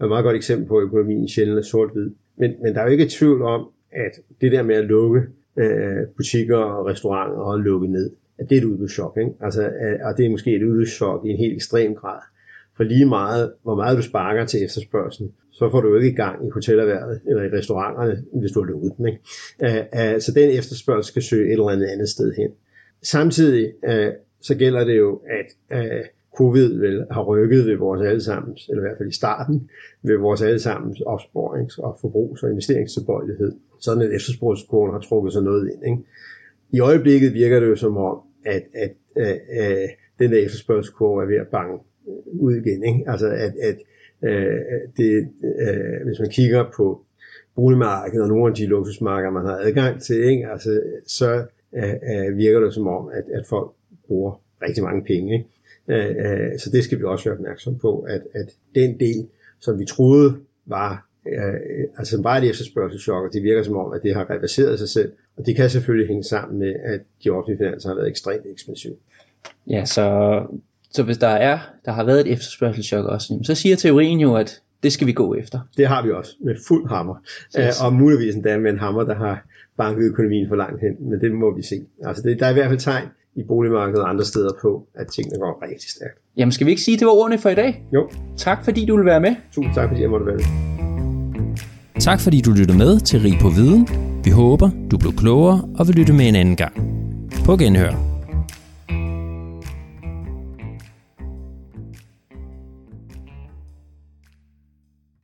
er et meget godt eksempel på, at økonomien sjældent er sort-hvid. Men, men der er jo ikke tvivl om, at det der med at lukke øh, butikker og restauranter og lukke ned, det er et udbudschok. Ikke? Altså, øh, og det er måske et udbudschok i en helt ekstrem grad. For lige meget, hvor meget du sparker til efterspørgselen, så får du jo ikke i gang i hotelerhvervet eller i restauranterne, hvis du har lukket den. Ikke? Øh, øh, så den efterspørgsel skal søge et eller andet andet sted hen. Samtidig så gælder det jo, at covid vel har rykket ved vores allesammens, eller i hvert fald i starten, ved vores allesammens opsporings- og forbrugs- og investeringstilbøjelighed. Sådan at efterspørgselskurven har trukket sig noget ind. Ikke? I øjeblikket virker det jo som om, at, at, øh, øh, den der efterspørgselskurve er ved at bange øh, ud igen. Ikke? Altså at, at øh, det, øh, hvis man kigger på boligmarkedet og nogle af de luksusmarkeder, man har adgang til, ikke? Altså, så øh, øh virker det som om, at, at folk bruger rigtig mange penge. Ikke? Øh, øh, så det skal vi også være opmærksom på, at, at den del, som vi troede var øh, altså bare et efterspørgselschok, og det virker som om, at det har reverseret sig selv, og det kan selvfølgelig hænge sammen med, at de offentlige finanser har været ekstremt ekspansive. Ja, så, så hvis der er, der har været et efterspørgselschok også, så siger teorien jo, at det skal vi gå efter. Det har vi også, med fuld hammer. Yes. og muligvis endda med en hammer, der har banket økonomien for langt hen, men det må vi se. Altså det, der er i hvert fald tegn i boligmarkedet og andre steder på, at tingene går rigtig stærkt. Jamen skal vi ikke sige, at det var ordene for i dag? Jo. Tak fordi du vil være med. Tusind tak fordi jeg måtte være med. Tak fordi du lyttede med til Rig på Viden. Vi håber, du blev klogere og vil lytte med en anden gang. På genhør.